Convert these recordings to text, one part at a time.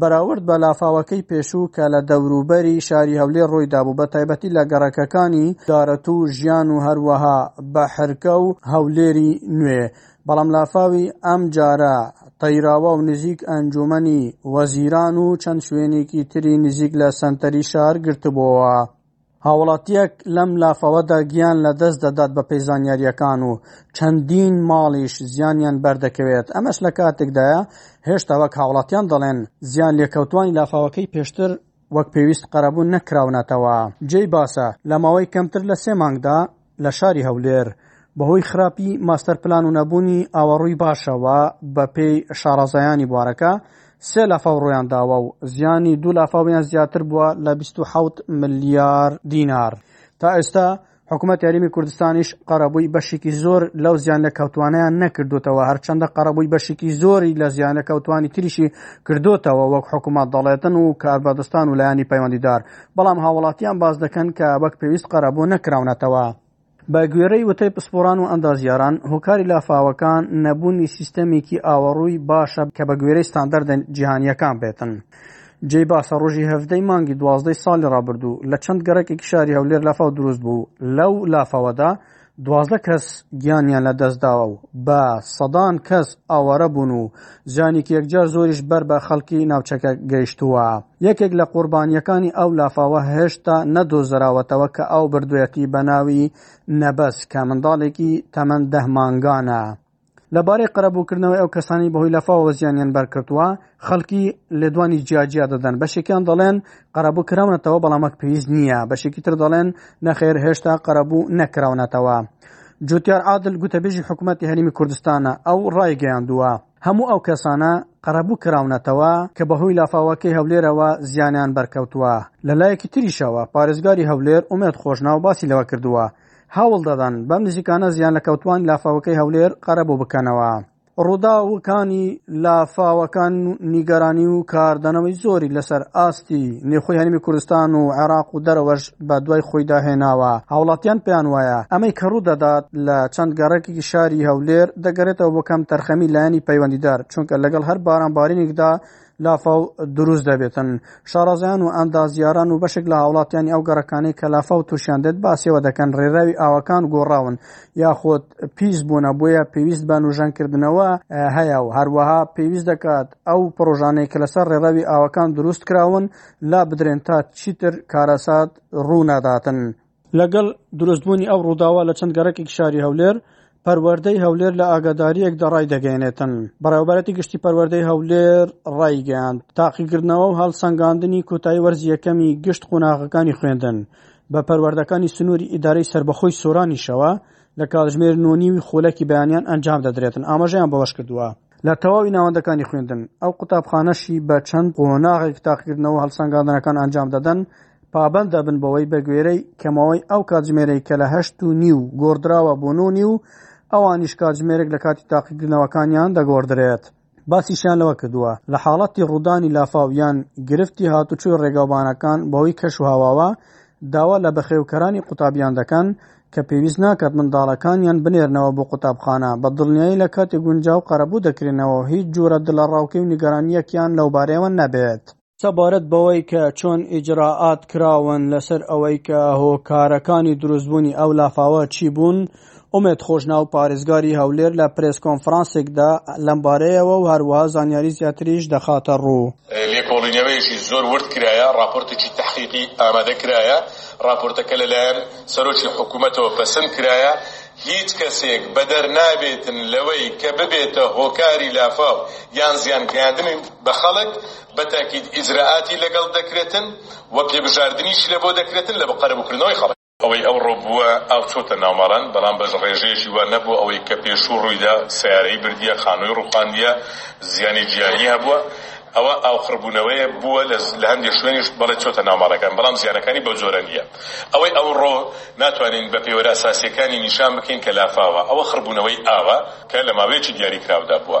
بەراورد بە لافاوەکەی پێشوو کە لە دەوروبەری شاری هەولێر ڕووی دابوو بە تایبەتی لە گەڕەکەکانی دارەتوو و ژیان و هەروەها بەحرکە و هەولێری نوێ بەڵام لافاوی ئەم جارە تەیراوە و نزیک ئەنجوومەنی وەزیران و چەند شوێنێکی تری نزیک لە سەنتەری شار گرتبۆوە. هاوڵاتیەک لەم لافاوەدا گیان لە دەست دەدات بە پێی زانیاریەکان و چەندین ماڵیش زیانیان بەردەکەوێت ئەمەش لە کاتێکدایە هێشتا وەک هاوڵاتیان دەڵێن زیان لێکەوتوانی لافاوەکەی پێشتر وەک پێویست قەرەبوو نەکراونەتەوە جێی باسە لە ماوەی کەمتر لە سێ مانگدا لە شاری هەولێر بەهۆی خراپی ماستەر پلان و نەبوونی ئاوەڕووی باشەوە بەپێی شارەزایانی بوارەکە سێ لافاو ڕوویان داوە و زیانی دوو لافاویان زیاتر بووە لە 27 ملیار دینار تا ئێستا حکوومەت یاریمی کوردستانیش قەرەبووی بەشێکی زۆر لەو زیان لە کەوتوانیان نەکردوتەوە هەرچەندە قەرەبووی بەشێکی زۆری لە زیانە کەوتانی تریشی کردوتەوە وەک حکوومەت دەڵێتن و کاربەدەستان و لایانی پەیوەندیدار بەڵام هاوڵاتیان باز دەکەن کە بەک پێویست قەرەبۆ نەکراونەتەوە. بە گوێرەی وتەی پسپۆران و ئەندازیاران هۆکاری لافاوەکان نەبوونی سیستەمێکی ئاوەڕووی باشە کە بە گوێرەی ستاندەردە جیهانیەکان بێتن. جێ باسە ڕۆژی هەفتەی مانگی دوازدەی ساڵی ڕابردوو لە چەند گەڕێکێکی شاری هەولێر لافاو دروست بوو لەو لافاوەدا دوازدە کەس گیانیان لەدەستداوە و بە سەدان کەس ئاوارە بوون و زیانێکی یەکجار زۆریش بەر بە خەڵکی ناوچەکە گەیشتووە. یەکێک لە قوربانییەکانی ئەو لافاوە هێشتا نەدۆزراوەتەوە کە ئاو بردوویەتی بە ناوی نەبەز کە منداڵێکی تەمەن دە مانگانە. لەبارەی قەرەبووکردنەوەی ئەو کەسانی بەهۆی لەفاوە زیانیان بەرکردووە خەڵکی لێدوانی جیاجیا دەدەن بەشێکیان دەڵێن قەرەبوو کراونەتەوە بەڵامەک پێویست نییە بەشێکی تر دەڵێن نەخێر هێشتا قەرەبوو نەکراونەتەوە جوتیار عادل گوتەبێژی حکوومەتتی هەرمی کوردستانە ئەو ڕایگەیاندووە هەموو ئەو کەسانە قەرەبوو کراونەتەوە کە بەهۆی لافاوەکەی هەولێرەوە زیانیان بەرکەوتووە لە لایەکی تریشەوە پارێزگاری هەولێر ئومێت خۆشناو باسی لەوە کردووە هەوڵ دەدەن بەم نزیکانە زیان لە کەوتوانی لافاوەکەی هەولێر قەرەبوو بکەنەوە. ڕووداوەکانی لافاوەکان نیگەرانی و کاردانەوەی زۆری لەسەر ئاستی نێخۆی هەرمی کوردستان و عێراق و دەرەوەش بە دوای خۆیدا هێناوە هاوڵاتیان پێیان وایە ئەمەی کە ڕوو دەدات لە چەند گەڕێکی شاری هەولێر دەگەرێتەوە بۆ کەم تەرخەمی لایەنی پەیوەندیدار چونکە لەگەڵ هەر باران بارینێکدا لافاو دروست دەبێتن شارەزایان و ئەندازیاران و بەشێک لە هاوڵاتیانی ئەو گەڕەکانەی کە لافا و تووشیان دێت باسیەوە دەکەن ڕێراوی ئاوەکان گۆڕاون یاخۆت پیس بوونە بۆیە پێویست بە نوژەنکردنەوە هەیە و هەروەها پێویست دەکات ئەو پرۆژانەی کە لەسەر ڕێراوی ئاوەکان دروست کراون لا بدرێن تا چیتر کارەسات ڕوونەداتن. لەگەڵ دروستبوونی ئەو ڕووداوە لە چەند گەڕەکێکی شاری هەولێر، پەروەردەی هەولێر لە ئاگادارییەکدا ڕایدەگەیەنێتن، بەڕێوەبەرایەتی گشتی پەروەردەی هەولێر ڕایگەیاند، تاقیکردنەوە و هەڵسەنگاندنی کۆتایی وەرزی یەکەمی گشت قۆناغەکانی خوێندن بە پەروەردەکانی سنووری ئیدارەی سەربەخۆی سۆرانیشەوە لە کاتژمێر نۆ نیوی خولەکی بەیانیان ئەنجامدەدرێتن، ئاماژەیان بەوەشکردووە، لە تەواوی ناوەندەکانی خوێندن، ئەو قوتابخانەشی بە چەند قۆناغێک تاقیکردنەوە هەڵسەنگاندنەکان ئەنجام دەدەن، پابەند دەبن بەوەی بەگوێرەی کەمەوەی ئەو کاتژمێرەی کە لە هەشت و نیو گۆڕدراوە بۆ نۆ و نیو، ئەوانیش کاتژمێرێک لە کاتی تاقیکردنەوەکانیان دەگۆڕدرێت. باسیشیان لەوە کردووە، لە حاڵەتی ڕوودانی لافاو یان گرفتی هاتوچۆی ڕێگاوبانەکان بەهۆی کەشوهەواوە، داوا لە بەخێوکەرانی قوتابیان دەکەن، کە پێویست ناکات منداڵەکانیان بنێرنەوە بۆ قوتابخانە، بە دڵنیایی لە کاتی گونجاو قەرەبوو دەکرێنەوە و هیچ جۆرە دڵەڕاوکێ و نیگەرانییەکیان لەوبارەیەوە نەبێت. سەبارەت بەوەی کە چۆن ئیجرائات کراون لەسەر ئەوەی کە هۆکارەکانی دروستبوونی ئەو لافاوە چی بوون، ئومێد خۆشناو پارێزگاری هەولێر لە پرێس کۆنفرانسێکدا لەمبارەیەوە و هەروەها زانیاری زیاتریش دەخاتەڕوو. لێکۆڵینەوەیەکی زۆر ورد کرایە، ڕاپۆرتێکی تەحقیقی ئامادە کرایە، ڕاپۆرتەکە لەلایەن سەرۆکی حکوومەتەوە پەسند کرایە، هیچ کەسێک بەدەر نابێتن لەوەی کە ببێتە هۆکاری لافاو یان زیانگەیاندن بە خەڵک، بە تاکید ئیجرائاتی لەگەڵ دەکرێتن و پێبژاردنیشی لەبۆ دەکرێتن لە قەرەبووکردنەوەی خەڵک. ئەوەی ئەوڕۆ بووە ئاو چۆتە ناو مەڕەن بەڵام بەس ڕێژەیەکی وا نەبووە ئەوەی کە پێشوو ڕوویدا سەیارەی بردیە خانووی ڕوخاندیە زیانی گیانی هەبووە ئەوە ئاوخڕبوونەوەیە بووە لە هەندێک شوێنیش بەڵێ چۆتە ناو مەڕەکان بەڵام زیانەکانی بەو جۆرە نییە ئەوەی ئەوڕۆ ناتوانین بە پێوەرە ئەساسیەکانی نیشان بکەین کە لافاوە ئەوە خڕبوونەوەی ئاوە کە لە ماوەیەکی دیاری کراودا بووە.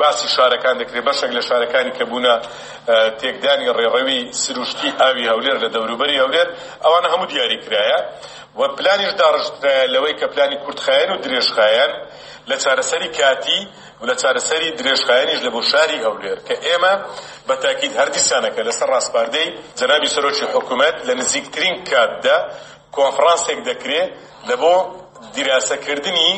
باسی شارەکان دەکرێت، بەشێک لە شارەکانی کە بوونە تێکدانی ڕێڕەوی سروشتی ئاوی هەولێر لە دەوروبەری هەولێر، ئەوانە هەموو دیاری کرایە و پلانیش داڕشترایە لەوەی کە پلانی کورتخایەن و درێژخایەن لە چارەسەری کاتی و لە چارەسەری درێژخایەنیش لە بۆ شاری هەولێر کە ئێمە بە تاکید هەر دیسانەکە لەسەر ڕاسپاردەی جەنابی سەرۆکی حکومەت لە نزیکترین کاتدا کۆنفرانسێک دەکرێ لە بۆ دیراسە کردنی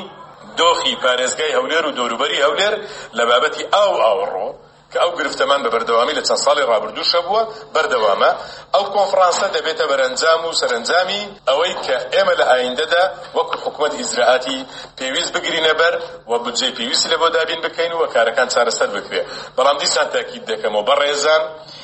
دۆخی پارێزگای هەولێر و دەوروبەری هەولێر لە بابەتی ئاو و ئاوەڕۆ کە ئەو گرفتەمان بە بەردەوامی لە چەند ساڵی ڕابردووش هەبووە بەردەوامە ئەو کۆنفرانسە دەبێتە بەرەنجام و سەرەنجامی ئەوەی کە ئێمە لە ئایندەدا وەکو حکومەت ئیجرائاتی پێویست بگرینە بەر و بودجەی پێویستی لە بۆ دابین بکەین و کارەکان چارەسەر بکرێ بەڵام دیسان تاکید دەکەمەوە بەڕێزان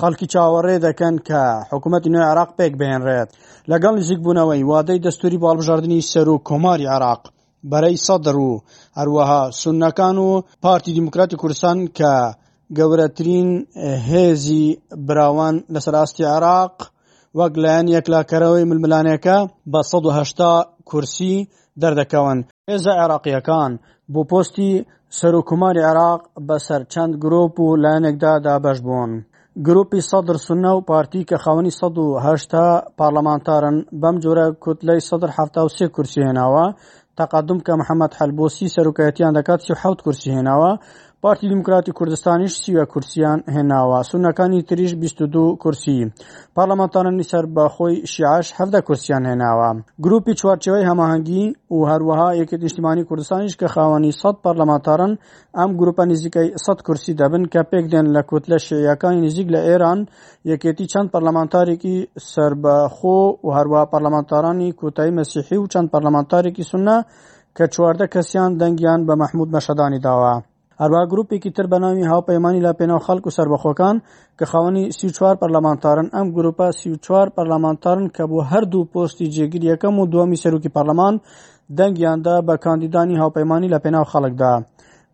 خەڵکی چاوەڕێ دەکەن کە حکوومەتی نوێ عراق پێک بهێنرێت لەگەڵ نزیکبوونەوەی وادەی دەستوری باڵبژاردننی سەر و کۆماری عراق بەرەی سەدر و هەروەها سونەکان و پارتی دیموکراتی کوردستان کە گەورەترین هێزی براوان لەسەر ئاستی عراق وەک لایەن یەکلاکەرەوەی ململانێکە بە 1970 کورسی دەردەکەون. هێزە عێراقییەکان بۆ پۆستی سەرۆککۆماری عێراق بەسەر چەند گروپ و لایەنێکدا دابەش بوون. گروپی سەدر سنە و پارتی کە خاوەنی 1970 پارلەمانتارن بەم جۆرە کوتلەی 1970 کورسی هێناوە تەقەدوم کە محەمەد حەلبۆسی سەرۆکایەتیان دەکات سی و حەوت کورسی هێناوە، پارتی دیموکراتی کوردستانیش سیوە کورسیان هێناوە، سوننەکانی تریش بیست و دوو کورسی، پارلەمانتانانی سەر بە خۆی شیعەش حەڤدە کورسیان هێناوە. گروپی چوارچێوەی هەماهەنگی و هەروەها یەکێتی نیشتیمانی کوردستانیش کە خاوەنی سەد پارلەمانتارن، ئەم گروپە نزیکەی سەد کورسی دەبن کە پێکدێن لە کوتلە شیعییەکانی نزیک لە ئێران یەکێتی چەند پەرلەمانتارێکی سەربەخۆ و هەروە پەرلەمانتارانی کۆتایی مەسیحی و چەند پەرلەمانتارێکی سنە کە چواردە کەسیان دەنگیان بە مەحمود مەشەدانی داوە هەروە گروپێکی تر بە ناوی هاوپەیمانی لە پێناو خەڵک و سربەخۆکان کە خاوەنی سی چوار پەرلەمانتارن ئەم گروپە سی چوار پەرلەمانتارن کە بۆ هەردوو پۆستی جێگر یەکەم و دومی سەرروکی پەرلەمان دەنگیاندا بە کاندیدانی هاوپەیمانی لە پێناو خەڵکدا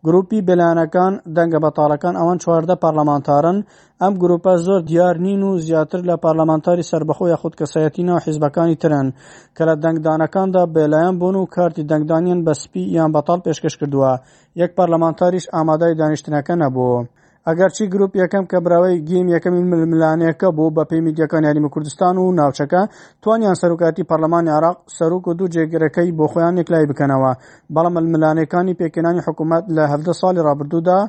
گروپی بلانەکان دەنگە بەتاڵەکان ئەوان چواردە پەرلەمانتارن ئەم گروپە زۆر دیار نین و زیاتر لە پەرلەمانتاری سربەخۆ یاخود کەسایەتی ناو حیزبەکانی ترن کە لە دەنگدانەکاندا بێلایەن بوون و کارتی دەنگدانیان بە سپی یان بەتاڵ پێشکەش کردووە یەک پەرلەمانتاریش ئامادەی دانیشتنەکە نەبوو ئەگەرچی گروپ یەکەم کە براوەی گیم یەکەمی ململانێکە بوو بە پێی میدیەکان یاریمە کوردستان و ناوچەکە توانیان سەرکاتی پەرلەمانی عراق سەرک و دوو جێگرەکەی بۆ خۆیان یەکلای بکەنەوە بەڵام ململانێکانی پێکێنانی حکوومەت لە هەفتە ساڵی ڕابردوودا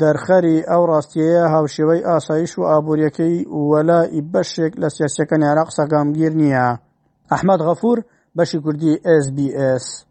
دەرخەری ئەو ڕاستیەیە هاوشێوەی ئاسایش و ئابوووریەکەی وەلا ئی بەشێک لە سیاسەکەنی عراق سەگامگیر نییە ئەحمد غەفور بەشی کوردی SسBS.